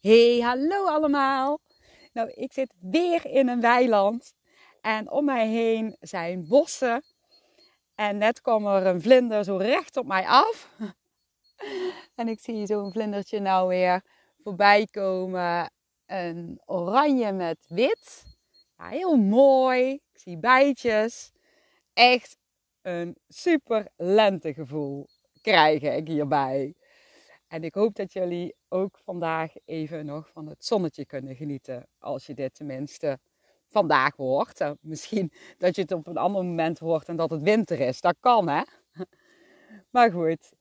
Hey, hallo allemaal. Nou, ik zit weer in een weiland en om mij heen zijn bossen. En net kwam er een vlinder zo recht op mij af. En ik zie zo'n vlindertje nou weer voorbij komen. Een oranje met wit. Ja, heel mooi. Ik zie bijtjes. Echt een super lentegevoel krijg ik hierbij. En ik hoop dat jullie ook vandaag even nog van het zonnetje kunnen genieten. Als je dit tenminste vandaag hoort. Uh, misschien dat je het op een ander moment hoort en dat het winter is. Dat kan hè. Maar goed.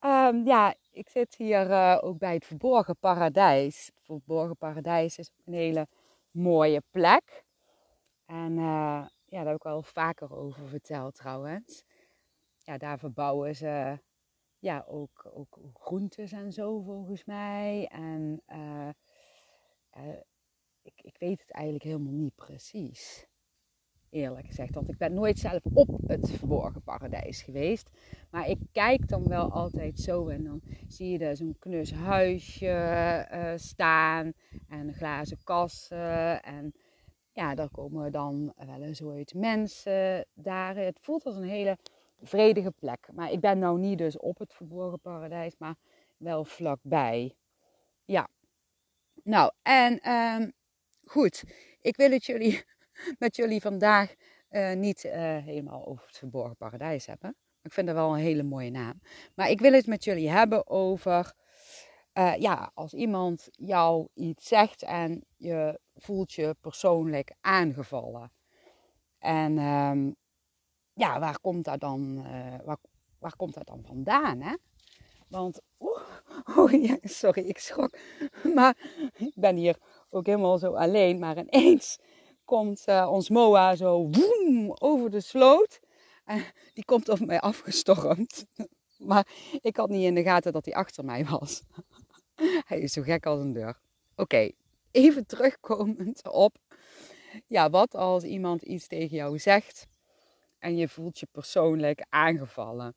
Um, ja, ik zit hier uh, ook bij het Verborgen Paradijs. Het Verborgen Paradijs is een hele mooie plek. En uh, ja, daar heb ik wel vaker over verteld trouwens. Ja, daar verbouwen ze ja, ook, ook groentes en zo volgens mij. En uh, uh, ik, ik weet het eigenlijk helemaal niet precies. Eerlijk gezegd, want ik ben nooit zelf op het verborgen paradijs geweest. Maar ik kijk dan wel altijd zo en dan zie je er zo'n knus huisje uh, staan en glazen kassen. En ja, daar komen dan wel eens ooit mensen daar. Het voelt als een hele vredige plek. Maar ik ben nou niet dus op het verborgen paradijs, maar wel vlakbij. Ja. Nou, en um, goed. Ik wil het jullie, met jullie vandaag uh, niet uh, helemaal over het verborgen paradijs hebben. Ik vind dat wel een hele mooie naam. Maar ik wil het met jullie hebben over, uh, ja, als iemand jou iets zegt en je voelt je persoonlijk aangevallen. En um, ja, waar komt dat dan, uh, waar, waar komt dat dan vandaan? Hè? Want, oh, oh sorry, ik schrok. Maar ik ben hier ook helemaal zo alleen. Maar ineens komt uh, ons Moa zo woem, over de sloot. En die komt op mij afgestormd. Maar ik had niet in de gaten dat hij achter mij was. Hij is zo gek als een deur. Oké, even terugkomend op. Ja, wat als iemand iets tegen jou zegt en je voelt je persoonlijk aangevallen.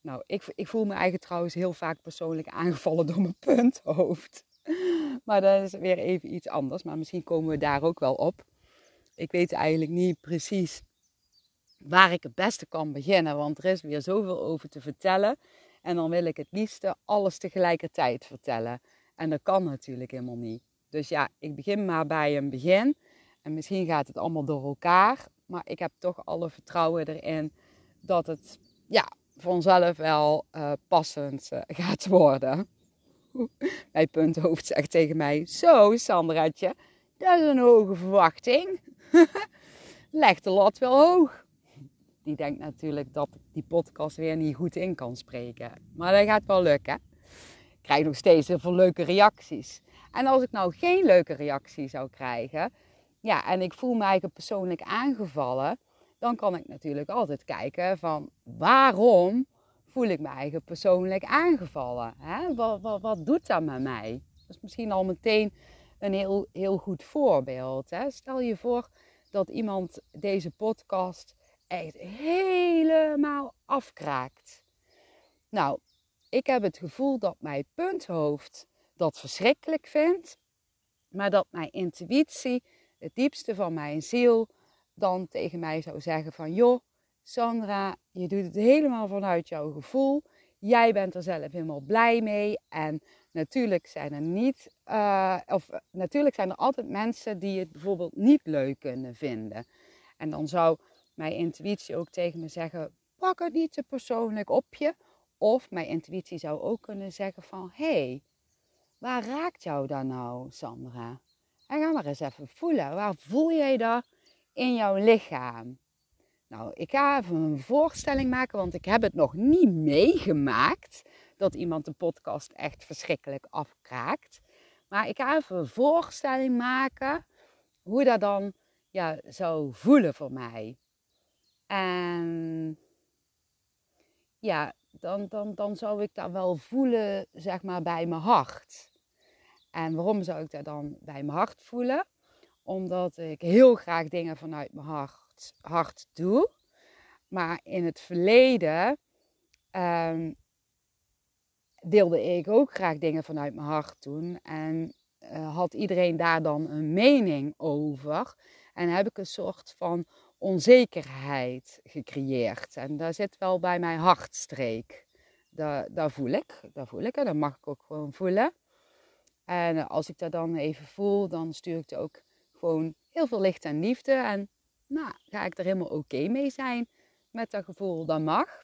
Nou, ik, ik voel me eigenlijk trouwens heel vaak persoonlijk aangevallen door mijn punthoofd. Maar dat is weer even iets anders. Maar misschien komen we daar ook wel op. Ik weet eigenlijk niet precies waar ik het beste kan beginnen. Want er is weer zoveel over te vertellen. En dan wil ik het liefste alles tegelijkertijd vertellen. En dat kan natuurlijk helemaal niet. Dus ja, ik begin maar bij een begin. En misschien gaat het allemaal door elkaar. Maar ik heb toch alle vertrouwen erin dat het ja, vanzelf wel uh, passend uh, gaat worden. Mijn punthoofd zegt tegen mij: Zo, Sandraatje, dat is een hoge verwachting. Leg de lat wel hoog. Die denkt natuurlijk dat die podcast weer niet goed in kan spreken. Maar dat gaat wel lukken. Ik krijg nog steeds heel veel leuke reacties. En als ik nou geen leuke reactie zou krijgen, ja, en ik voel me eigenlijk persoonlijk aangevallen, dan kan ik natuurlijk altijd kijken van waarom voel ik me eigen persoonlijk aangevallen? Hè? Wat, wat, wat doet dat met mij? Dat is misschien al meteen een heel, heel goed voorbeeld. Hè? Stel je voor dat iemand deze podcast echt helemaal afkraakt. Nou, ik heb het gevoel dat mijn punthoofd dat verschrikkelijk vindt, maar dat mijn intuïtie het diepste van mijn ziel dan tegen mij zou zeggen van joh, Sandra, je doet het helemaal vanuit jouw gevoel. Jij bent er zelf helemaal blij mee. En natuurlijk zijn er niet, uh, of natuurlijk zijn er altijd mensen die het bijvoorbeeld niet leuk kunnen vinden. En dan zou mijn intuïtie ook tegen me zeggen: pak het niet te persoonlijk op je. Of mijn intuïtie zou ook kunnen zeggen van hé, hey, waar raakt jou dan nou, Sandra? En ga maar eens even voelen. Waar voel jij dat in jouw lichaam? Nou, ik ga even een voorstelling maken, want ik heb het nog niet meegemaakt dat iemand de podcast echt verschrikkelijk afkraakt. Maar ik ga even een voorstelling maken hoe dat dan ja, zou voelen voor mij. En ja, dan, dan, dan zou ik dat wel voelen, zeg maar, bij mijn hart. En waarom zou ik dat dan bij mijn hart voelen? Omdat ik heel graag dingen vanuit mijn hart, hart doe. Maar in het verleden um, deelde ik ook graag dingen vanuit mijn hart doen. En had iedereen daar dan een mening over. En heb ik een soort van onzekerheid gecreëerd. En daar zit wel bij mijn hartstreek. Dat voel ik. Dat voel ik en dat mag ik ook gewoon voelen. En als ik dat dan even voel, dan stuur ik er ook gewoon heel veel licht en liefde. En nou, ga ik er helemaal oké mee zijn met dat gevoel. Dat mag.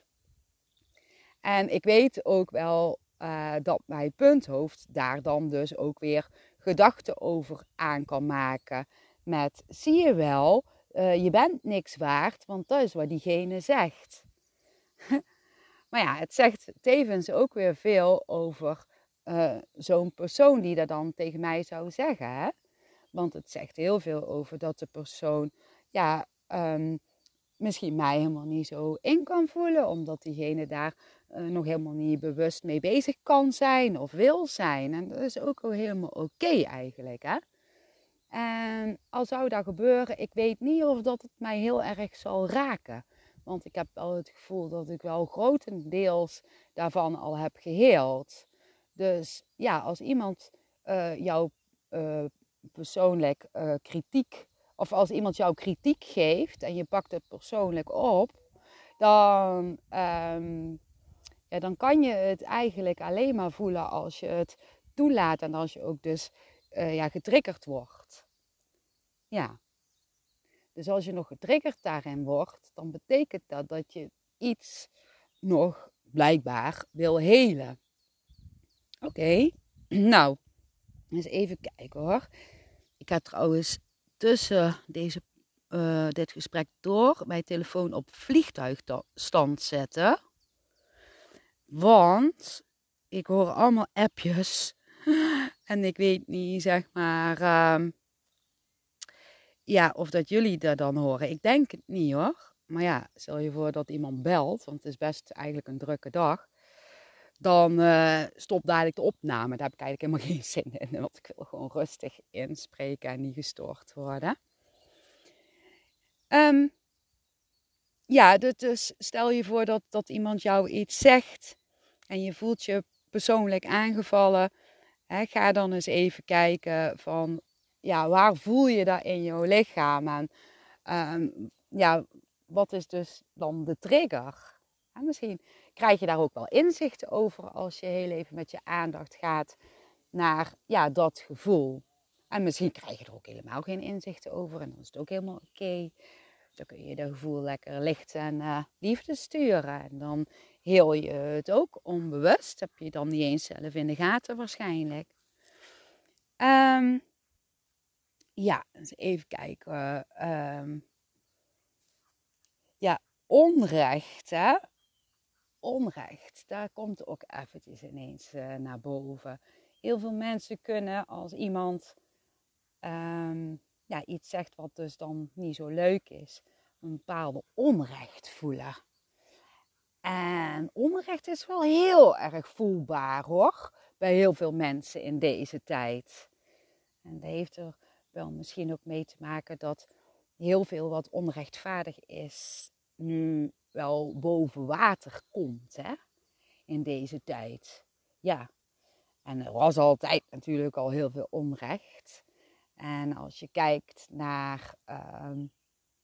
En ik weet ook wel uh, dat mijn punthoofd daar dan dus ook weer gedachten over aan kan maken. Met, zie je wel, uh, je bent niks waard, want dat is wat diegene zegt. maar ja, het zegt tevens ook weer veel over uh, zo'n persoon die dat dan tegen mij zou zeggen. Hè? Want het zegt heel veel over dat de persoon, ja, um, misschien mij helemaal niet zo in kan voelen, omdat diegene daar uh, nog helemaal niet bewust mee bezig kan zijn of wil zijn. En dat is ook helemaal oké eigenlijk. Hè? En al zou dat gebeuren, ik weet niet of dat het mij heel erg zal raken. Want ik heb wel het gevoel dat ik wel grotendeels daarvan al heb geheeld. Dus ja, als iemand uh, jou uh, persoonlijk uh, kritiek, of als iemand jou kritiek geeft en je pakt het persoonlijk op, dan, um, ja, dan kan je het eigenlijk alleen maar voelen als je het toelaat en als je ook dus ja, getriggerd wordt. Ja. Dus als je nog getriggerd daarin wordt, dan betekent dat dat je iets nog blijkbaar wil helen. Oké, nou, eens even kijken hoor. Ik ga trouwens tussen deze, uh, dit gesprek door mijn telefoon op vliegtuigstand zetten. Want ik hoor allemaal appjes. En ik weet niet, zeg maar, uh, ja, of dat jullie dat dan horen. Ik denk het niet hoor. Maar ja, stel je voor dat iemand belt, want het is best eigenlijk een drukke dag dan uh, stopt dadelijk de opname. Daar heb ik eigenlijk helemaal geen zin in. Want ik wil gewoon rustig inspreken en niet gestoord worden. Um, ja, dus stel je voor dat, dat iemand jou iets zegt en je voelt je persoonlijk aangevallen. Hè, ga dan eens even kijken van, ja, waar voel je dat in jouw lichaam? En um, ja, wat is dus dan de trigger? En misschien krijg je daar ook wel inzichten over als je heel even met je aandacht gaat naar ja, dat gevoel. En misschien krijg je er ook helemaal geen inzichten over en dan is het ook helemaal oké. Dan kun je dat gevoel lekker licht en uh, liefde sturen. En dan heel je het ook onbewust. Heb je dan niet eens zelf in de gaten waarschijnlijk. Um, ja, even kijken. Um, ja, onrecht. Hè? Onrecht. Daar komt ook eventjes ineens uh, naar boven. Heel veel mensen kunnen als iemand um, ja, iets zegt wat dus dan niet zo leuk is, een bepaalde onrecht voelen. En onrecht is wel heel erg voelbaar hoor, bij heel veel mensen in deze tijd. En dat heeft er wel misschien ook mee te maken dat heel veel wat onrechtvaardig is nu wel boven water komt hè? in deze tijd. Ja, en er was altijd natuurlijk al heel veel onrecht. En als je kijkt naar uh,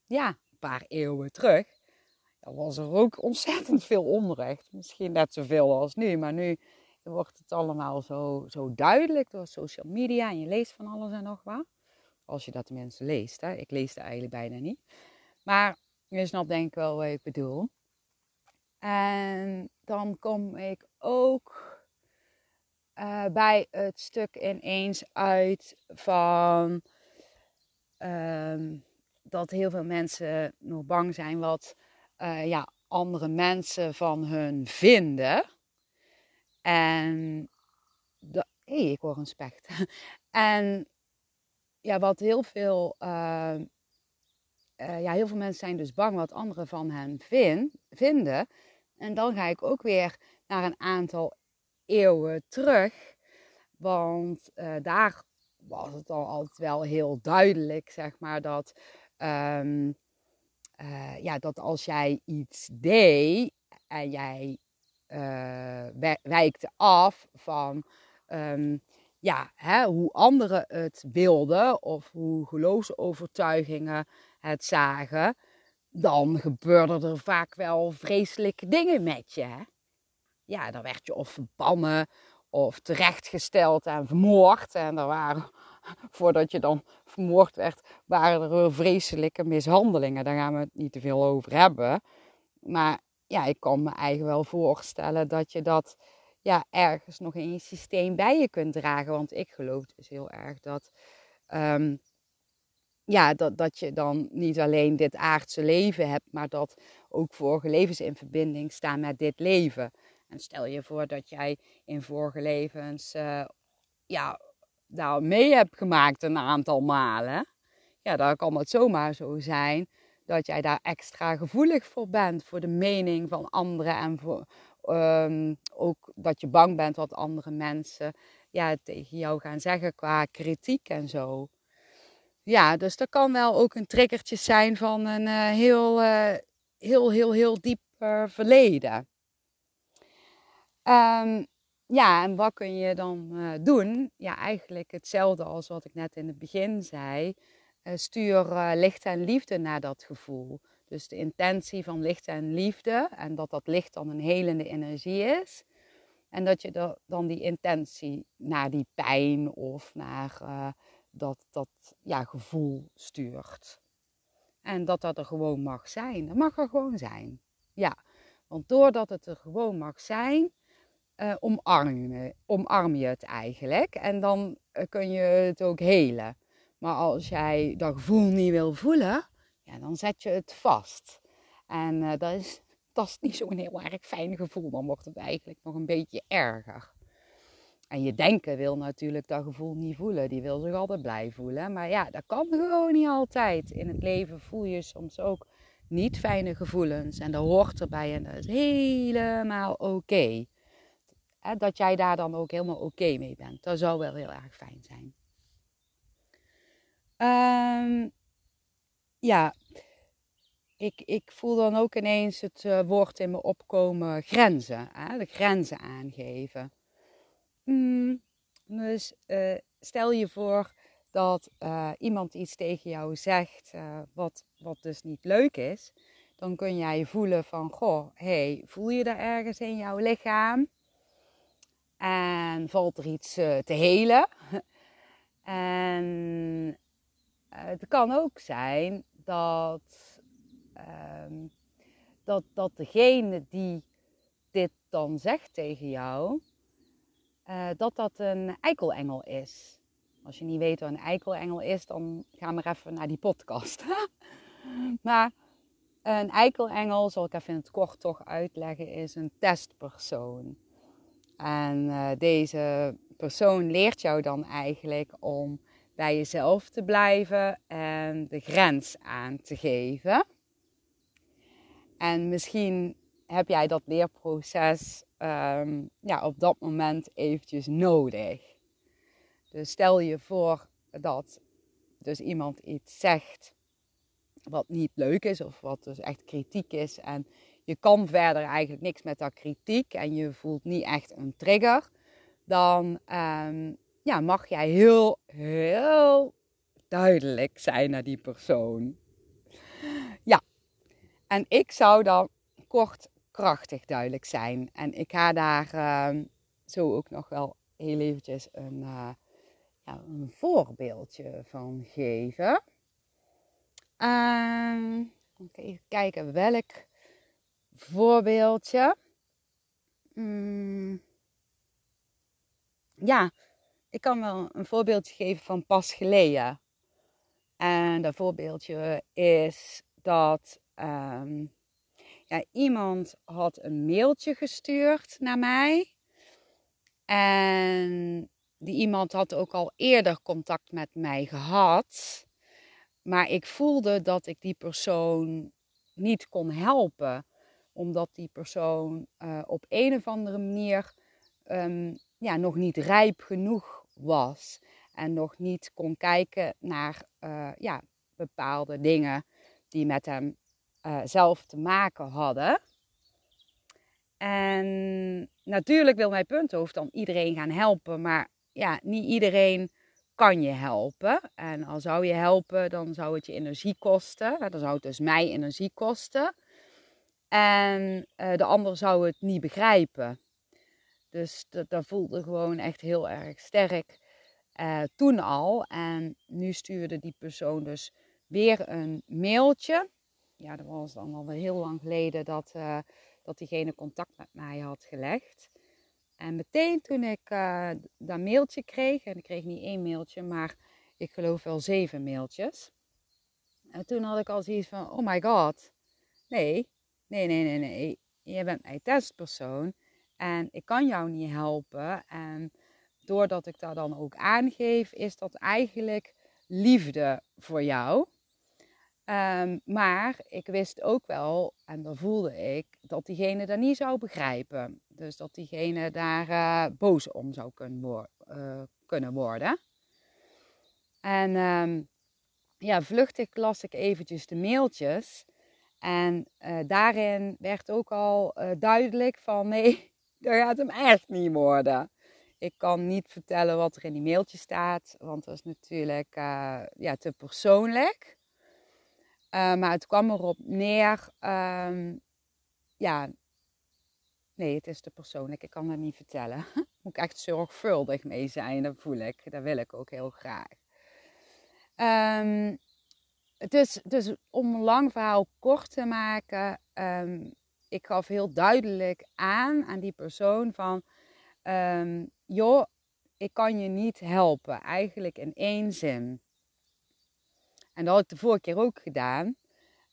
ja, een paar eeuwen terug, dan was er ook ontzettend veel onrecht. Misschien net zoveel als nu, maar nu wordt het allemaal zo, zo duidelijk door social media en je leest van alles en nog wat. Als je dat tenminste leest. Hè? Ik lees het eigenlijk bijna niet. Maar je snapt denk ik wel wat ik bedoel. En dan kom ik ook uh, bij het stuk ineens uit van um, dat heel veel mensen nog bang zijn wat uh, ja, andere mensen van hun vinden. En hé, hey, ik hoor een specht. en ja, wat heel veel uh, uh, ja, heel veel mensen zijn dus bang wat anderen van hen vind, vinden. En dan ga ik ook weer naar een aantal eeuwen terug. Want uh, daar was het al altijd wel heel duidelijk, zeg maar, dat, um, uh, ja, dat als jij iets deed en jij wijkte af van um, ja, hè, hoe anderen het wilden of hoe geloofsovertuigingen het zagen, dan gebeurden er vaak wel vreselijke dingen met je. Hè? Ja, dan werd je of verbannen of terechtgesteld en vermoord. En er waren, voordat je dan vermoord werd, waren er vreselijke mishandelingen. Daar gaan we het niet te veel over hebben. Maar ja, ik kan me eigenlijk wel voorstellen dat je dat ja, ergens nog in je systeem bij je kunt dragen. Want ik geloof dus heel erg dat, um, ja, dat, dat je dan niet alleen dit aardse leven hebt, maar dat ook vorige levens in verbinding staan met dit leven. En stel je voor dat jij in vorige levens uh, ja, daar mee hebt gemaakt een aantal malen. Ja, dan kan het zomaar zo zijn dat jij daar extra gevoelig voor bent. Voor de mening van anderen en voor, um, ook dat je bang bent wat andere mensen ja, tegen jou gaan zeggen qua kritiek en zo. Ja, dus dat kan wel ook een triggertje zijn van een uh, heel, uh, heel, heel, heel diep uh, verleden. Um, ja, en wat kun je dan doen? Ja, eigenlijk hetzelfde als wat ik net in het begin zei. stuur licht en liefde naar dat gevoel. Dus de intentie van licht en liefde en dat dat licht dan een helende energie is. En dat je dan die intentie naar die pijn of naar dat, dat ja, gevoel stuurt. En dat dat er gewoon mag zijn. Dat mag er gewoon zijn. Ja, want doordat het er gewoon mag zijn, uh, omarm, je, omarm je het eigenlijk. En dan uh, kun je het ook helen. Maar als jij dat gevoel niet wil voelen, ja, dan zet je het vast. En uh, dat, is, dat is niet zo'n heel erg fijn gevoel. Dan wordt het eigenlijk nog een beetje erger. En je denken wil natuurlijk dat gevoel niet voelen. Die wil zich altijd blij voelen. Maar ja, dat kan gewoon niet altijd. In het leven voel je soms ook niet fijne gevoelens. En dat hoort erbij en dat is helemaal oké. Dat jij daar dan ook helemaal oké mee bent. Dat zou wel heel erg fijn zijn. Um, ja, ik, ik voel dan ook ineens het uh, woord in me opkomen grenzen. Hè? De grenzen aangeven. Mm, dus uh, stel je voor dat uh, iemand iets tegen jou zegt wat, wat dus niet leuk is. Dan kun jij voelen van, goh, hey, voel je daar ergens in jouw lichaam? En valt er iets te helen? en het kan ook zijn dat, um, dat, dat degene die dit dan zegt tegen jou, uh, dat dat een eikelengel is. Als je niet weet wat een eikelengel is, dan ga maar even naar die podcast. maar een eikelengel, zal ik even in het kort toch uitleggen, is een testpersoon. En uh, deze persoon leert jou dan eigenlijk om bij jezelf te blijven en de grens aan te geven. En misschien heb jij dat leerproces um, ja, op dat moment eventjes nodig. Dus stel je voor dat dus iemand iets zegt wat niet leuk is of wat dus echt kritiek is en je kan verder eigenlijk niks met dat kritiek en je voelt niet echt een trigger, dan um, ja, mag jij heel, heel duidelijk zijn naar die persoon. Ja, en ik zou dan kort krachtig duidelijk zijn. En ik ga daar uh, zo ook nog wel heel eventjes een, uh, ja, een voorbeeldje van geven. Uh, even kijken welk voorbeeldje. Mm. Ja, ik kan wel een voorbeeldje geven van pas geleden. En dat voorbeeldje is dat um, ja, iemand had een mailtje gestuurd naar mij. En die iemand had ook al eerder contact met mij gehad. Maar ik voelde dat ik die persoon niet kon helpen. Omdat die persoon uh, op een of andere manier um, ja, nog niet rijp genoeg was. En nog niet kon kijken naar uh, ja, bepaalde dingen die met hem uh, zelf te maken hadden. En natuurlijk wil mijn punthoofd dan iedereen gaan helpen. Maar ja, niet iedereen kan je helpen. En al zou je helpen, dan zou het je energie kosten. Dan zou het dus mij energie kosten. En uh, de ander zou het niet begrijpen. Dus dat, dat voelde gewoon echt heel erg sterk uh, toen al. En nu stuurde die persoon dus weer een mailtje. Ja, dat was dan al heel lang geleden dat, uh, dat diegene contact met mij had gelegd. En meteen toen ik uh, dat mailtje kreeg, en ik kreeg niet één mailtje, maar ik geloof wel zeven mailtjes. En toen had ik al zoiets van, oh my god, nee, nee, nee, nee, nee, je bent mijn testpersoon en ik kan jou niet helpen. En doordat ik daar dan ook aangeef, is dat eigenlijk liefde voor jou. Um, maar ik wist ook wel, en dat voelde ik, dat diegene dat niet zou begrijpen. Dus dat diegene daar uh, boos om zou kunnen, uh, kunnen worden. En um, ja, vluchtig las ik eventjes de mailtjes. En uh, daarin werd ook al duidelijk van nee, dat gaat hem echt niet worden. Ik kan niet vertellen wat er in die mailtje staat, want dat is natuurlijk ja, te persoonlijk. Uh, maar het kwam erop neer, um, ja, nee, het is te persoonlijk, ik kan dat niet vertellen. Moet ik echt zorgvuldig mee zijn, dat voel ik, dat wil ik ook heel graag. Um, dus, dus om een lang verhaal kort te maken, um, ik gaf heel duidelijk aan aan die persoon van, joh, ik kan je niet helpen, eigenlijk in één zin. En dat had ik de vorige keer ook gedaan.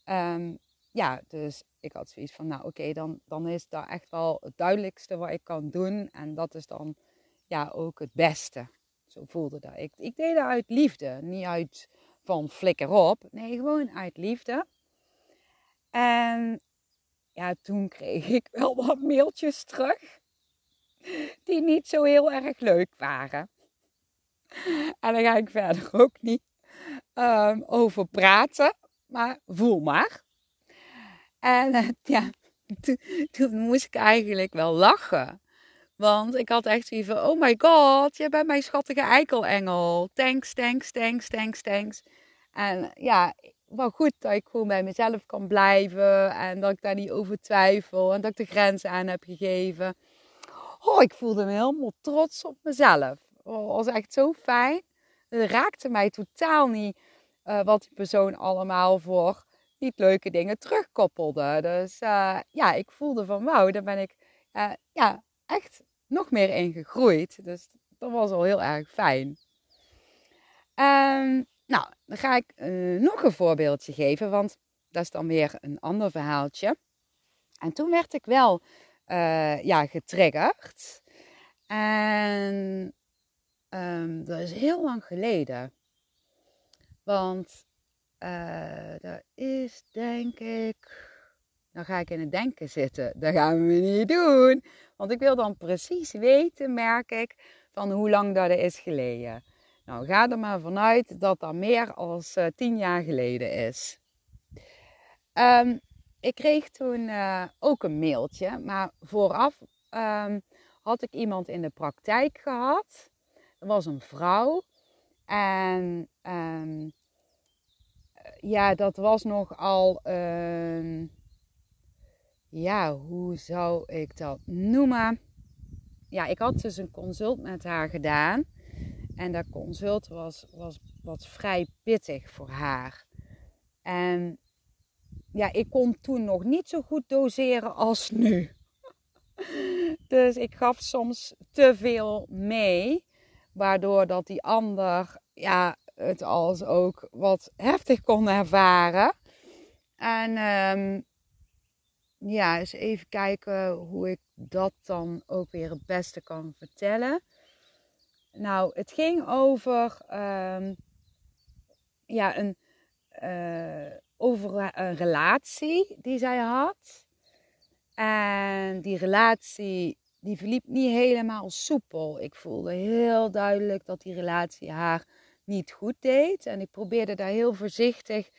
Um, ja, dus ik had zoiets van, nou oké, dan, dan is dat echt wel het duidelijkste wat ik kan doen. En dat is dan ja, ook het beste. Zo voelde dat. Ik, ik deed dat uit liefde, niet uit van flikker op. Nee, gewoon uit liefde. En ja, toen kreeg ik wel wat mailtjes terug. Die niet zo heel erg leuk waren. En dan ga ik verder ook niet um, over praten. Maar voel maar. En uh, ja, toen, moest ik eigenlijk wel lachen. Want ik had echt zoiets oh my god, je bent mijn schattige eikelengel. Thanks, thanks, thanks, thanks, thanks. En ja, wel goed dat ik gewoon bij mezelf kan blijven. En dat ik daar niet over twijfel. En dat ik de grenzen aan heb gegeven. Oh, ik voelde me helemaal trots op mezelf. Oh, was echt zo fijn. Het raakte mij totaal niet uh, wat die persoon allemaal voor niet leuke dingen terugkoppelde. Dus uh, ja, ik voelde van wauw, daar ben ik uh, ja, echt nog meer in gegroeid. Dus dat was al heel erg fijn. Um, nou, dan ga ik nog een voorbeeldje geven, want dat is dan weer een ander verhaaltje. En toen werd ik wel ja, getriggerd. En um, dat is heel lang geleden. Want uh, dat is denk ik. Dan ga ik in het denken zitten. Dat gaan we niet doen. Want ik wil dan precies weten, merk ik, van hoe lang dat is geleden. Nou, ga er maar vanuit dat dat meer dan uh, tien jaar geleden is. Um, ik kreeg toen uh, ook een mailtje, maar vooraf um, had ik iemand in de praktijk gehad. Dat was een vrouw. En um, ja, dat was nogal een. Ja, hoe zou ik dat noemen? Ja, ik had dus een consult met haar gedaan. En dat consult was, was, was vrij pittig voor haar. En ja, ik kon toen nog niet zo goed doseren als nu. Dus ik gaf soms te veel mee. Waardoor dat die ander ja, het als ook wat heftig kon ervaren. En um, ja, eens even kijken hoe ik dat dan ook weer het beste kan vertellen. Nou, het ging over, um, ja, een, uh, over een relatie die zij had. En die relatie die verliep niet helemaal soepel. Ik voelde heel duidelijk dat die relatie haar niet goed deed. En ik probeerde daar heel voorzichtig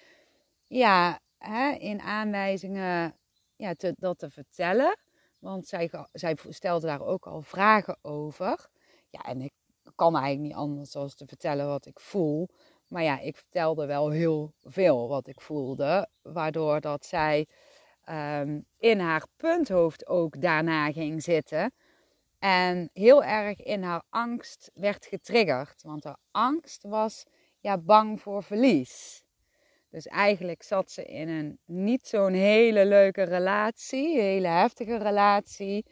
ja, hè, in aanwijzingen ja, te, dat te vertellen. Want zij, zij stelde daar ook al vragen over. Ja, en ik kan eigenlijk niet anders dan te vertellen wat ik voel. Maar ja, ik vertelde wel heel veel wat ik voelde. Waardoor dat zij um, in haar punthoofd ook daarna ging zitten. En heel erg in haar angst werd getriggerd. Want haar angst was ja, bang voor verlies. Dus eigenlijk zat ze in een niet zo'n hele leuke relatie, hele heftige relatie.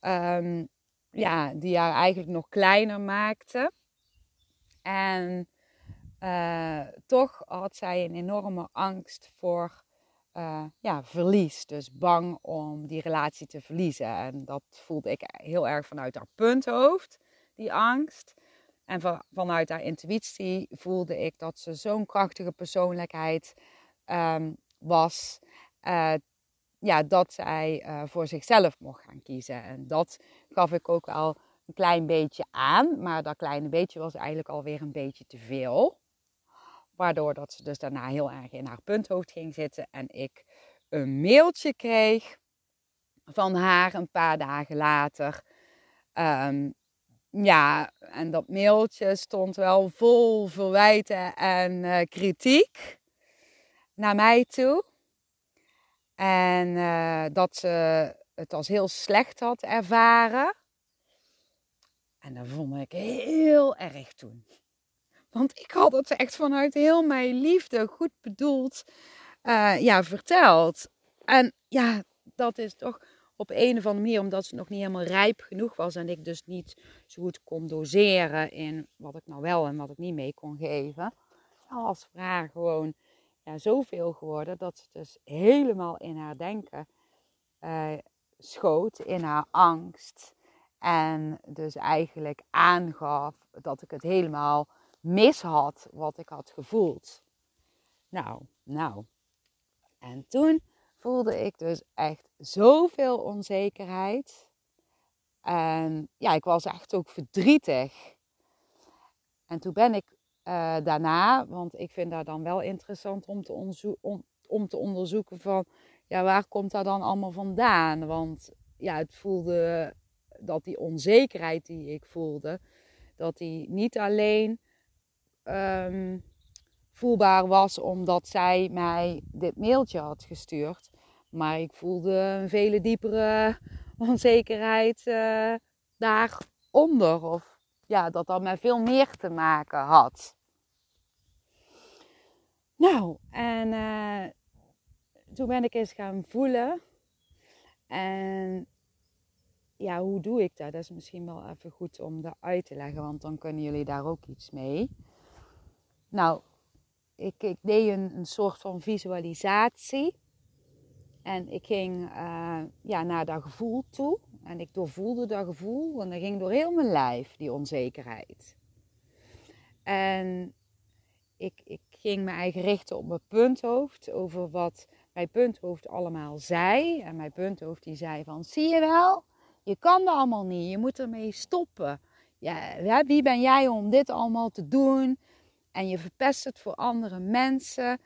Ehm, ja, die haar eigenlijk nog kleiner maakte. En uh, toch had zij een enorme angst voor uh, ja, verlies. Dus bang om die relatie te verliezen. En dat voelde ik heel erg vanuit haar punthoofd, die angst. En van, vanuit haar intuïtie voelde ik dat ze zo'n krachtige persoonlijkheid um, was. Uh, ja, dat zij uh, voor zichzelf mocht gaan kiezen. En dat gaf ik ook al een klein beetje aan. Maar dat kleine beetje was eigenlijk alweer een beetje te veel. Waardoor dat ze dus daarna heel erg in haar punthoofd ging zitten. En ik een mailtje kreeg van haar een paar dagen later. Um, ja, en dat mailtje stond wel vol verwijten en uh, kritiek naar mij toe. En uh, dat ze het als heel slecht had ervaren. En dat vond ik heel erg toen. Want ik had het echt vanuit heel mijn liefde, goed bedoeld, uh, ja, verteld. En ja, dat is toch op een of andere manier, omdat ze nog niet helemaal rijp genoeg was en ik dus niet zo goed kon doseren in wat ik nou wel en wat ik niet mee kon geven, als vraag gewoon ja, zoveel geworden dat ze dus helemaal in haar denken uh, schoot, in haar angst. En dus eigenlijk aangaf dat ik het helemaal mis had wat ik had gevoeld. Nou, nou. En toen voelde ik dus echt zoveel onzekerheid. En ja, ik was echt ook verdrietig. En toen ben ik uh, daarna, want ik vind dat dan wel interessant om te, om te onderzoeken van, ja, waar komt dat dan allemaal vandaan? Want ja, het voelde dat die onzekerheid die ik voelde, dat die niet alleen um, voelbaar was omdat zij mij dit mailtje had gestuurd. Maar ik voelde een vele diepere onzekerheid uh, daaronder. Of ja, dat dat met veel meer te maken had. Nou, en uh, toen ben ik eens gaan voelen. En ja, hoe doe ik dat? Dat is misschien wel even goed om dat uit te leggen, want dan kunnen jullie daar ook iets mee. Nou, ik, ik deed een, een soort van visualisatie. En ik ging uh, ja, naar dat gevoel toe. En ik doorvoelde dat gevoel. En dat ging door heel mijn lijf, die onzekerheid. En ik, ik ging me eigen richten op mijn punthoofd. Over wat mijn punthoofd allemaal zei. En mijn punthoofd die zei van, zie je wel? Je kan dat allemaal niet. Je moet ermee stoppen. Ja, wie ben jij om dit allemaal te doen? En je verpest het voor andere mensen.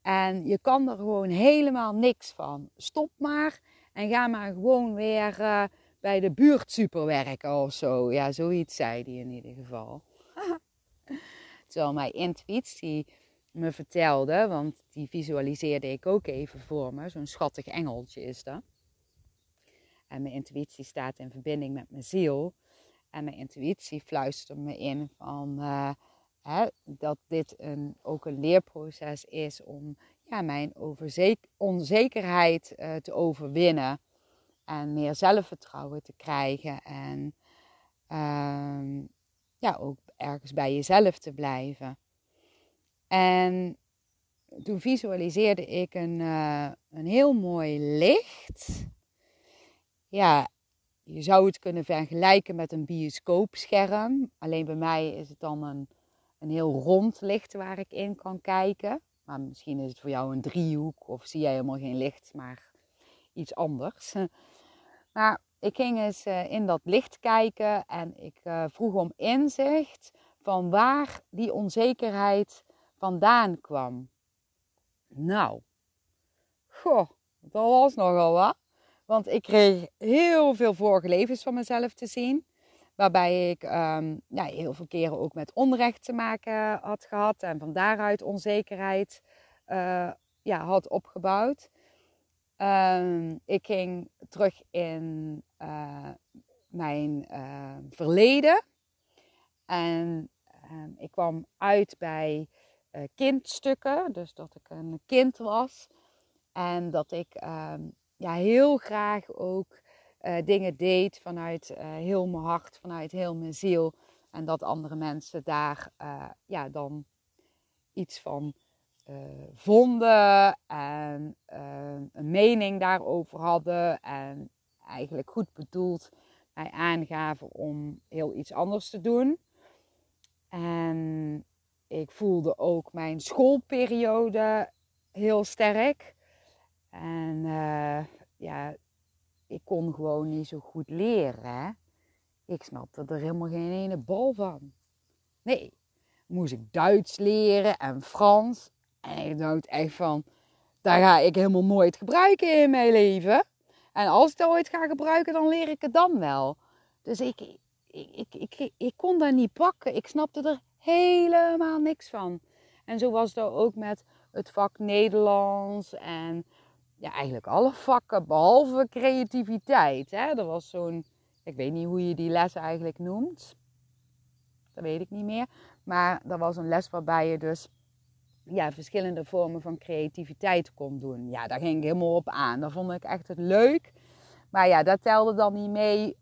En je kan er gewoon helemaal niks van. Stop maar en ga maar gewoon weer uh, bij de buurtsuper werken of zo. Ja, zoiets zei hij in ieder geval. Terwijl mijn intuïtie me vertelde, want die visualiseerde ik ook even voor me. Zo'n schattig engeltje is dat. En mijn intuïtie staat in verbinding met mijn ziel. En mijn intuïtie fluistert me in van... Uh, Dat dit een, ook een leerproces is om ja, mijn onzekerheid uh, te overwinnen. En meer zelfvertrouwen te krijgen. En uh, ja, ook ergens bij jezelf te blijven. En toen visualiseerde ik een, uh, een heel mooi licht. Ja, je zou het kunnen vergelijken met een bioscoopscherm. Alleen bij mij is het dan een een heel rond licht waar ik in kan kijken. Maar misschien is het voor jou een driehoek of zie jij helemaal geen licht, maar iets anders. Maar ik ging eens eh, in dat licht kijken en ik eh, vroeg om inzicht van waar die onzekerheid vandaan kwam. Nou, dat was nogal wat. Want ik kreeg heel veel vorige levens van mezelf te zien Waarbij ik um, ja, heel veel keren ook met onrecht te maken had gehad. En van daaruit onzekerheid uh, ja, had opgebouwd. Um, ik ging terug in uh, mijn uh, verleden. En ik kwam uit bij kindstukken. Dus dat ik een kind was. En dat ik ja, heel graag ook uh, dingen deed vanuit uh, heel mijn hart, vanuit heel mijn ziel. En dat andere mensen daar uh, ja, dan iets van vonden en een mening daarover hadden. En eigenlijk goed bedoeld mij aangaven om heel iets anders te doen. En ik voelde ook mijn schoolperiode heel sterk. En ja, ik kon gewoon niet zo goed leren. Ik snapte er helemaal geen ene bal van. Nee, moest ik Duits leren en Frans. En ik dacht echt van, daar ga ik helemaal nooit gebruiken in mijn leven. En als ik dat ooit ga gebruiken, dan leer ik het dan wel. Dus ik, ik, ik, ik, ik kon dat niet pakken. Ik snapte er helemaal niks van. En zo was het ook met het vak Nederlands en ja, eigenlijk alle vakken behalve creativiteit. Hè? Er was zo'n, ik weet niet hoe je die les eigenlijk noemt. Dat weet ik niet meer. Maar er was een les waarbij je dus ja, verschillende vormen van creativiteit kon doen. Ja, daar ging ik helemaal op aan. Dat vond ik echt het leuk. Maar ja, dat telde dan niet mee. Uh,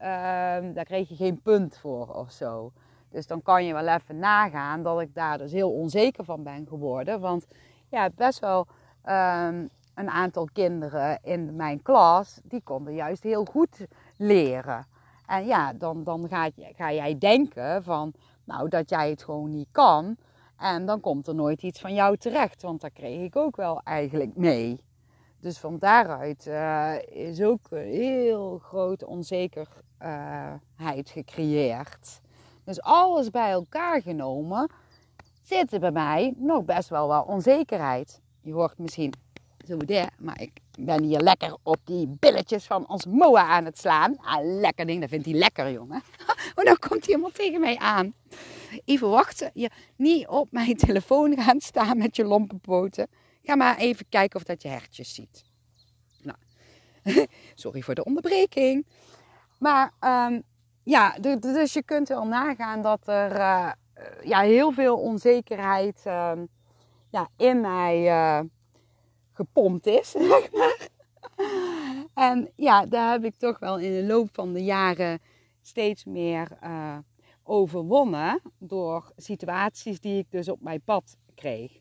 daar kreeg je geen punt voor of zo. Dus dan kan je wel even nagaan dat ik daar dus heel onzeker van ben geworden. Want ja, best wel um, een aantal kinderen in mijn klas, die konden juist heel goed leren. En ja, dan, dan ga, ga jij denken van, nou, dat jij het gewoon niet kan. En dan komt er nooit iets van jou terecht, want daar kreeg ik ook wel eigenlijk mee. Dus van daaruit uh, is ook een heel grote onzekerheid gecreëerd. Dus alles bij elkaar genomen zit er bij mij nog best wel wat onzekerheid. Je hoort misschien Maar ik ben hier lekker op die billetjes van ons Moa aan het slaan. Ah, lekker ding, dat vindt hij lekker, jongen. Oh, dan komt hij helemaal tegen mij aan. Even wachten. Je niet op mijn telefoon gaan staan met je lompe poten. Ga maar even kijken of dat je hertjes ziet. Nou, sorry voor de onderbreking. Maar um, ja, dus je kunt wel nagaan dat er uh, ja, heel veel onzekerheid uh, ja, in mij uh, gepompt is, zeg maar. En ja, daar heb ik toch wel in de loop van de jaren steeds meer uh, overwonnen door situaties die ik dus op mijn pad kreeg.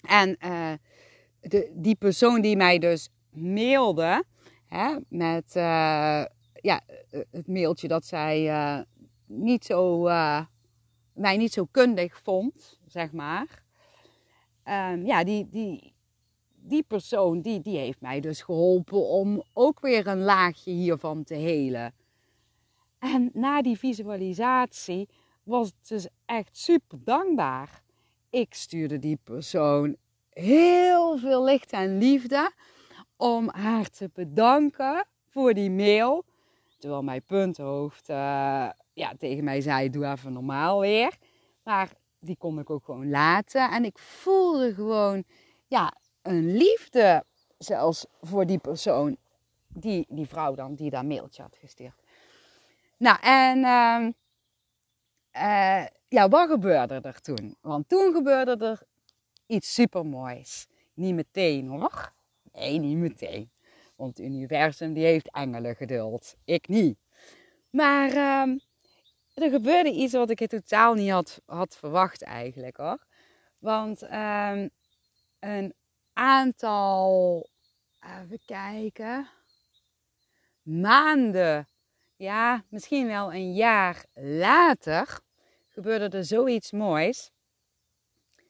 En uh, de, die persoon die mij dus mailde hè, met uh, ja, het mailtje dat zij niet zo, mij niet zo kundig vond, zeg maar. Um, ja, die, die, die persoon die, die heeft mij dus geholpen om ook weer een laagje hiervan te helen. En na die visualisatie was het dus echt super dankbaar. Ik stuurde die persoon heel veel licht en liefde om haar te bedanken voor die mail. Terwijl mijn punthoofd uh, ja, tegen mij zei: Doe even normaal weer. Maar die kon ik ook gewoon laten. En ik voelde gewoon, ja, een liefde zelfs voor die persoon, die, die vrouw dan, die dat mailtje had gestuurd. Nou, en uh, uh, ja, wat gebeurde er toen? Want toen gebeurde er iets supermoois. Niet meteen hoor. Nee, niet meteen. Want het universum die heeft engelen geduld. Ik niet. Maar uh, er gebeurde iets wat ik totaal niet had, had verwacht eigenlijk hoor. Want uh, een aantal, even kijken, maanden, ja, misschien wel een jaar later, gebeurde er zoiets moois.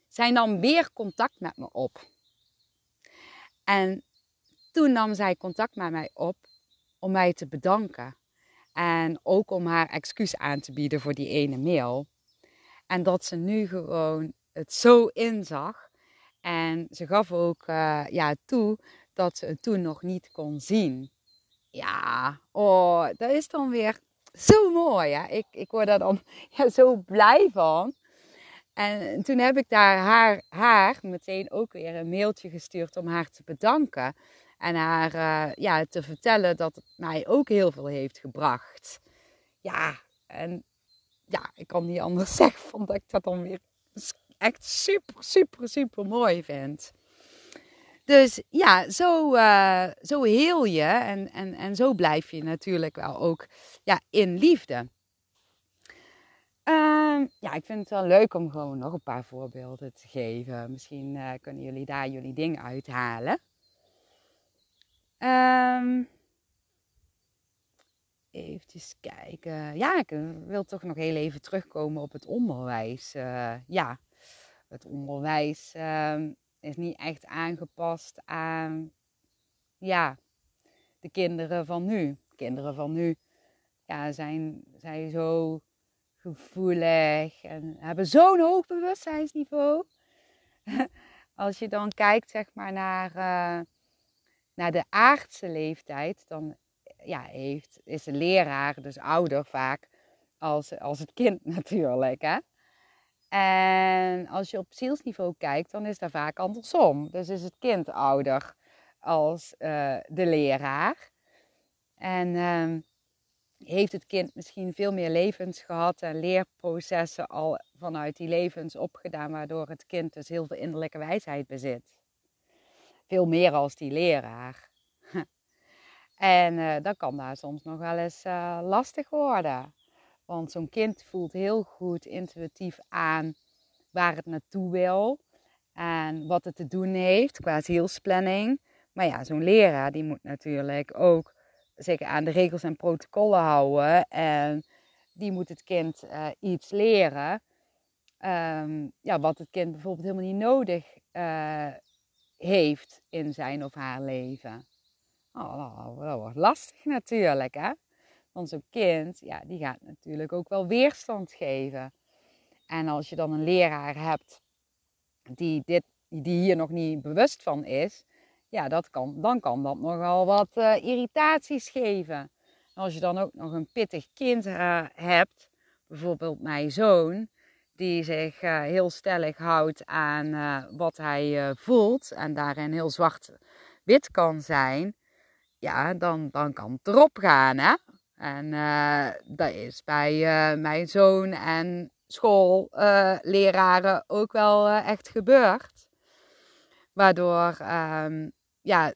Zij nam weer contact met me op. En toen nam zij contact met mij op om mij te bedanken. En ook om haar excuus aan te bieden voor die ene mail. En dat ze nu gewoon het zo inzag en ze gaf ook uh, ja, toe dat ze het toen nog niet kon zien. Ja, oh, dat is dan weer zo mooi. Ja. Ik, ik word daar dan ja, zo blij van. En toen heb ik daar haar, haar meteen ook weer een mailtje gestuurd om haar te bedanken. En haar uh, ja, te vertellen dat het mij ook heel veel heeft gebracht. Ja, en ja, ik kan niet anders zeggen van dat ik dat dan weer echt super, super, super mooi vind. Dus ja, zo, uh, zo heel je en, en, en zo blijf je natuurlijk wel ook ja, in liefde. Uh, ja, ik vind het wel leuk om gewoon nog een paar voorbeelden te geven. Misschien uh, kunnen jullie daar jullie dingen uithalen. Um, even kijken. Ja, ik wil toch nog heel even terugkomen op het onderwijs. Ja, het onderwijs uh, is niet echt aangepast aan ja, de kinderen van nu. kinderen van nu ja, zijn, zijn zo gevoelig en hebben zo'n hoog bewustzijnsniveau. Als je dan kijkt zeg maar, naar, uh, naar de aardse leeftijd, dan ja, heeft, is de leraar dus ouder vaak als, als het kind natuurlijk. Hè? En als je op zielsniveau kijkt, dan is dat vaak andersom. Dus is het kind ouder als uh, de leraar. En uh, heeft het kind misschien veel meer levens gehad en leerprocessen al vanuit die levens opgedaan, waardoor het kind dus heel veel innerlijke wijsheid bezit. Veel meer als die leraar. en uh, dat kan daar soms nog wel eens uh, lastig worden. Want zo'n kind voelt heel goed intuïtief aan waar het naartoe wil en wat het te doen heeft qua zielsplanning. Maar ja, zo'n leraar die moet natuurlijk ook zich aan de regels en protocollen houden. En die moet het kind uh, iets leren. Um, ja, wat het kind bijvoorbeeld helemaal niet nodig uh, heeft in zijn of haar leven. Oh, dat wordt lastig natuurlijk, hè? Want zo'n kind, ja, die gaat natuurlijk ook wel weerstand geven. En als je dan een leraar hebt die, dit, die hier nog niet bewust van is, ja, dat kan, dan kan dat nogal wat uh, irritaties geven. En als je dan ook nog een pittig kind uh, hebt, bijvoorbeeld mijn zoon, die zich uh, heel stellig houdt aan wat hij voelt en daarin heel zwart-wit kan zijn, ja, dan, dan kan het erop gaan, hè? En dat is bij mijn zoon en schoolleraren ook wel echt gebeurd. Waardoor um, ja,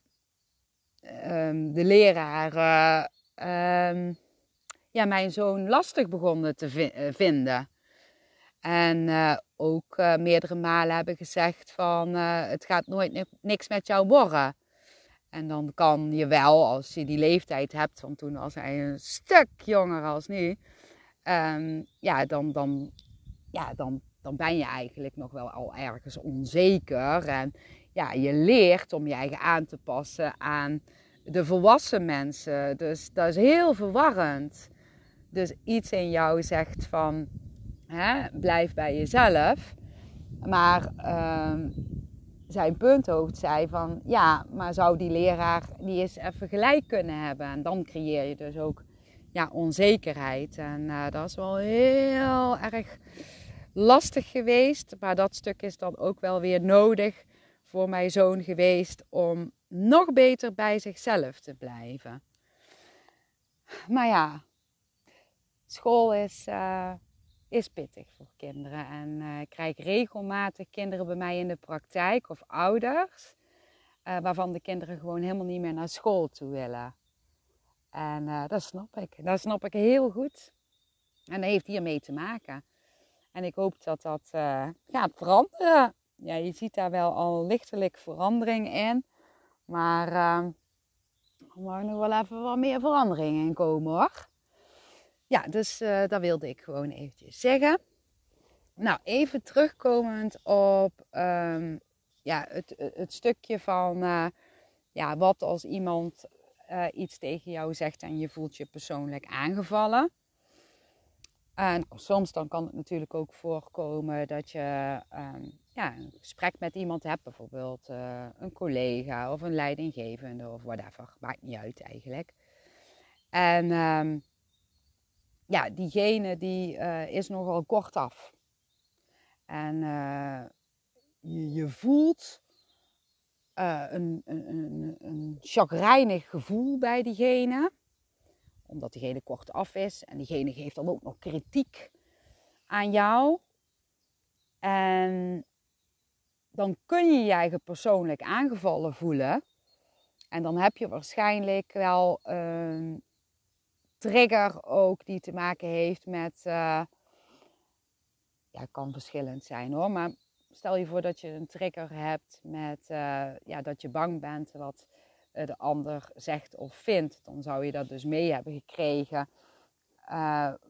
um, de leraren um, ja, mijn zoon lastig begonnen te vi eh, vinden. En ook meerdere malen hebben gezegd van het gaat nooit niks met jou worden. En dan kan je wel, als je die leeftijd hebt, van toen was hij een stuk jonger als nu. Um, ja, dan, dan, ja dan, dan ben je eigenlijk nog wel al ergens onzeker. En ja, je leert om je eigen aan te passen aan de volwassen mensen. Dus dat is heel verwarrend. Dus iets in jou zegt van hè, blijf bij jezelf. Maar uh, zijn punthoofd zei van ja, maar zou die leraar die eens even gelijk kunnen hebben? En dan creëer je dus ook ja, onzekerheid. En uh, dat is wel heel erg lastig geweest. Maar dat stuk is dan ook wel weer nodig voor mijn zoon geweest om nog beter bij zichzelf te blijven. Maar ja, school is, uh, is pittig voor kinderen. En uh, ik krijg regelmatig kinderen bij mij in de praktijk of ouders. Uh, waarvan de kinderen gewoon helemaal niet meer naar school toe willen. En dat snap ik. Dat snap ik heel goed. En dat heeft hiermee te maken. En ik hoop dat dat gaat veranderen ja, je ziet daar wel al lichtelijk verandering in. Maar er mag nog wel even wat meer verandering in komen hoor. Ja, dus uh, dat wilde ik gewoon eventjes zeggen. Nou, even terugkomend op um, ja, het, het stukje van uh, ja, wat als iemand iets tegen jou zegt en je voelt je persoonlijk aangevallen. En soms dan kan het natuurlijk ook voorkomen dat je um, ja, een gesprek met iemand hebt, bijvoorbeeld een collega of een leidinggevende of whatever, maakt niet uit eigenlijk. En um, ja, diegene die is nogal kortaf. En je, je voelt een, een, een, een chagrijnig gevoel bij diegene omdat diegene kort af is. En diegene geeft dan ook nog kritiek aan jou. En dan kun je je eigen persoonlijk aangevallen voelen. En dan heb je waarschijnlijk wel een trigger ook die te maken heeft met. Uh, ja, kan verschillend zijn hoor. Maar stel je voor dat je een trigger hebt met uh, ja, dat je bang bent wat eh, de ander zegt of vindt. Dan zou je dat dus mee hebben gekregen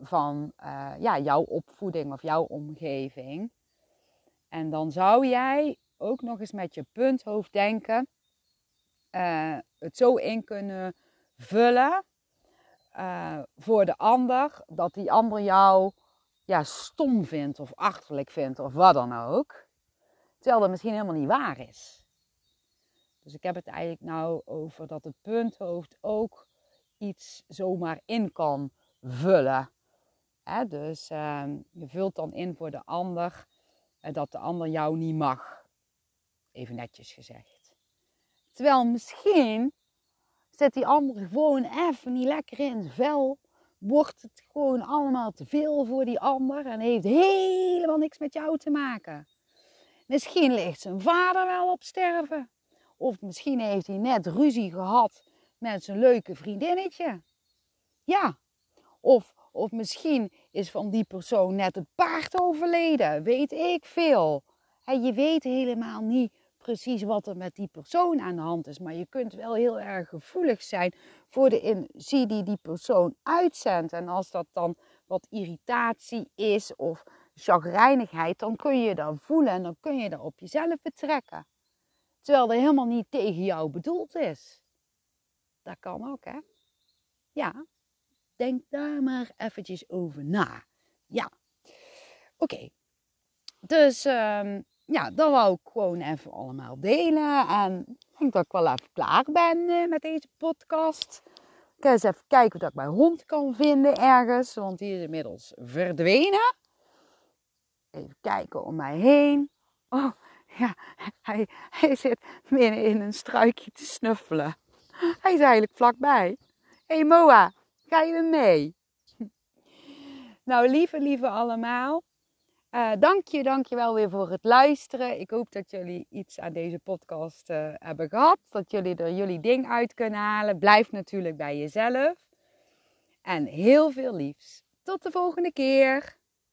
van ja, jouw opvoeding of jouw omgeving. En dan zou jij ook nog eens met je punthoofd denken, het zo in kunnen vullen voor de ander, dat die ander jou ja, stom vindt of achterlijk vindt of wat dan ook. Terwijl dat misschien helemaal niet waar is. Dus ik heb het eigenlijk nou over dat het punthoofd ook iets zomaar in kan vullen. dus ehm, je vult dan in voor de ander uh, dat de ander jou niet mag. Even netjes gezegd. Terwijl misschien zit die ander gewoon even niet lekker in het vel. Wordt het gewoon allemaal te veel voor die ander en heeft helemaal niks met jou te maken. Misschien ligt zijn vader wel op sterven. Of misschien heeft hij net ruzie gehad met zijn leuke vriendinnetje. Ja. Of, of misschien is van die persoon net het paard overleden. Weet ik veel. je weet helemaal niet precies wat er met die persoon aan de hand is. Maar je kunt wel heel erg gevoelig zijn voor de energie die die persoon uitzendt. En als dat dan wat irritatie is of chagrijnigheid, dan kun je dat voelen en dan kun je dat op jezelf betrekken. Terwijl dat helemaal niet tegen jou bedoeld is. Dat kan ook, hè? Ja, denk daar maar eventjes over na. Ja, oké. Dus um, ja, dat wou ik gewoon even allemaal delen. En ik denk dat ik wel even klaar ben uh, met deze podcast. Ik ga eens even kijken of ik mijn hond kan vinden ergens, want die is inmiddels verdwenen. Even kijken om mij heen. Oh, ja, hij, hij zit midden in een struikje te snuffelen. Hij is eigenlijk vlakbij. Hé hey Moa, ga je mee? Nou, lieve, lieve allemaal. Uh, dank je, dank je wel weer voor het luisteren. Ik hoop dat jullie iets aan deze podcast uh, hebben gehad. Dat jullie er jullie ding uit kunnen halen. Blijf natuurlijk bij jezelf. En heel veel liefs. Tot de volgende keer.